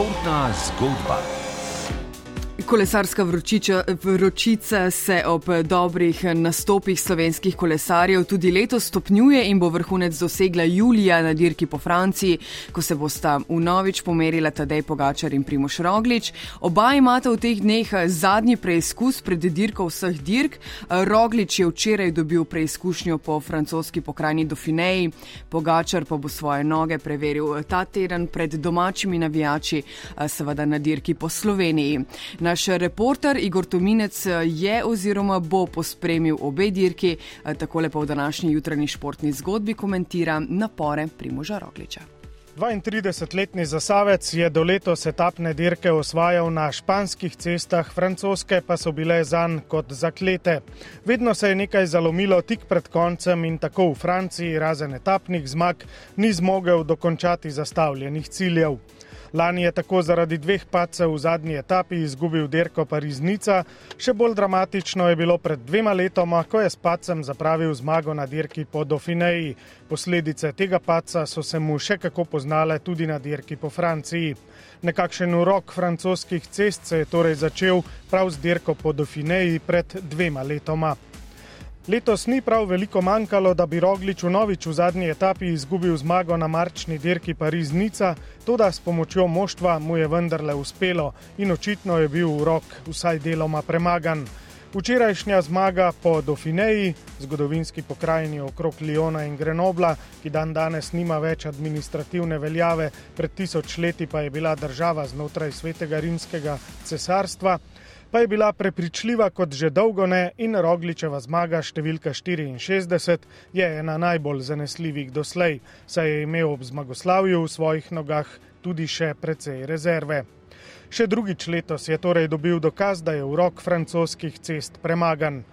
Portnas Gold Bar. Kolesarska vročiča, vročica se ob dobrih nastopih slovenskih kolesarjev tudi letos stopnjuje in bo vrhunec dosegla julija na dirki po Franciji, ko se bosta v novič pomerila Tadej Pogačar in Primoš Roglič. Oba imata v teh dneh zadnji preizkus pred dirko vseh dirk. Roglič je včeraj dobil preizkušnjo po francoski pokrajini Dauphineji, Pogačar pa bo svoje noge preveril ta teden pred domačimi navijači, seveda na dirki po Sloveniji. Naš Naš reporter Igor Tominec je oziroma bo pospremil obe dirki, tako lepo v današnji jutranji športni zgodbi komentira napore Primoža Rogliča. 32-letni zasavec je do letos etapne dirke osvajal na španskih cestah, francoske pa so bile zanj kot zaklete. Vedno se je nekaj zalomilo tik pred koncem in tako v Franciji, razen etapnih zmag, ni zmogel dokončati zastavljenih ciljev. Lani je tako zaradi dveh pacev v zadnji etapi izgubil dirko Pariznica, še bolj dramatično je bilo pred dvema letoma, ko je s pacem zapravil zmago na dirki po Dauphineji. Posledice tega paca so se mu še kako poznale tudi na dirki po Franciji. Nekakšen urok francoskih cest se je torej začel prav z dirko po Dauphineji pred dvema letoma. Letos ni prav veliko manjkalo, da bi Roglič v novič v zadnji etapi izgubil zmago na marčni dirki Pariz-Nica, tudi s pomočjo moštva mu je vendarle uspelo in očitno je bil urok vsaj deloma premagan. Včerajšnja zmaga po Dauphineji, zgodovinski pokrajini okrog Liona in Grenobla, ki dan danes nima več administrativne veljave, pred tisoč leti pa je bila država znotraj svetega rimskega cesarstva pa je bila prepričljiva kot že dolgo ne in Rogličeva zmaga številka 64 je ena najbolj zanesljivih doslej, saj je imel ob zmagoslavju v svojih nogah tudi še precej rezerve. Še drugič letos je torej dobil dokaz, da je urok francoskih cest premagan.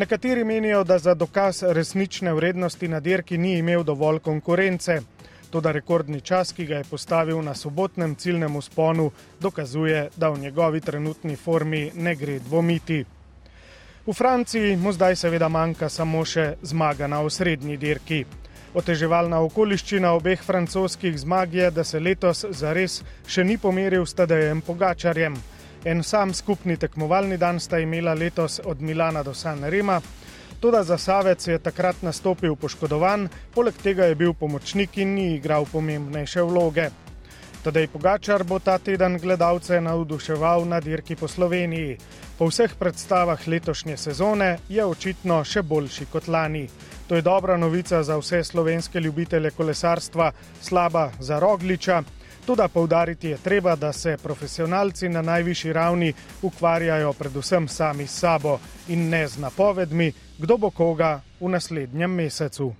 Nekateri menijo, da za dokaz resnične vrednosti na dirki ni imel dovolj konkurence. Toda rekordni čas, ki ga je postavil na sobotnem ciljnem usponu, dokazuje, da v njegovi trenutni formi ne gre dvomiti. V Franciji mu zdaj seveda manjka samo še zmaga na osrednji dirki. Oteževalna okoliščina obeh francoskih zmag je, da se letos zares še ni pomeril s Tadejem Pogačarjem. En sam skupni tekmovalni dan sta imela letos od Milana do San Rema, Tudi za Savec je takrat nastopil poškodovan, poleg tega je bil pomočnik in ni igral pomembnejše vloge. Tadej Pogačar bo ta teden gledalce navduševal na dirki po Sloveniji. Po vseh predstavah letošnje sezone je očitno še boljši kot lani. To je dobra novica za vse slovenske ljubitelje kolesarstva, slaba za Rogliča. Tudi poudariti je treba, da se profesionalci na najvišji ravni ukvarjajo predvsem sami s sabo in ne z napovedmi, kdo bo koga v naslednjem mesecu.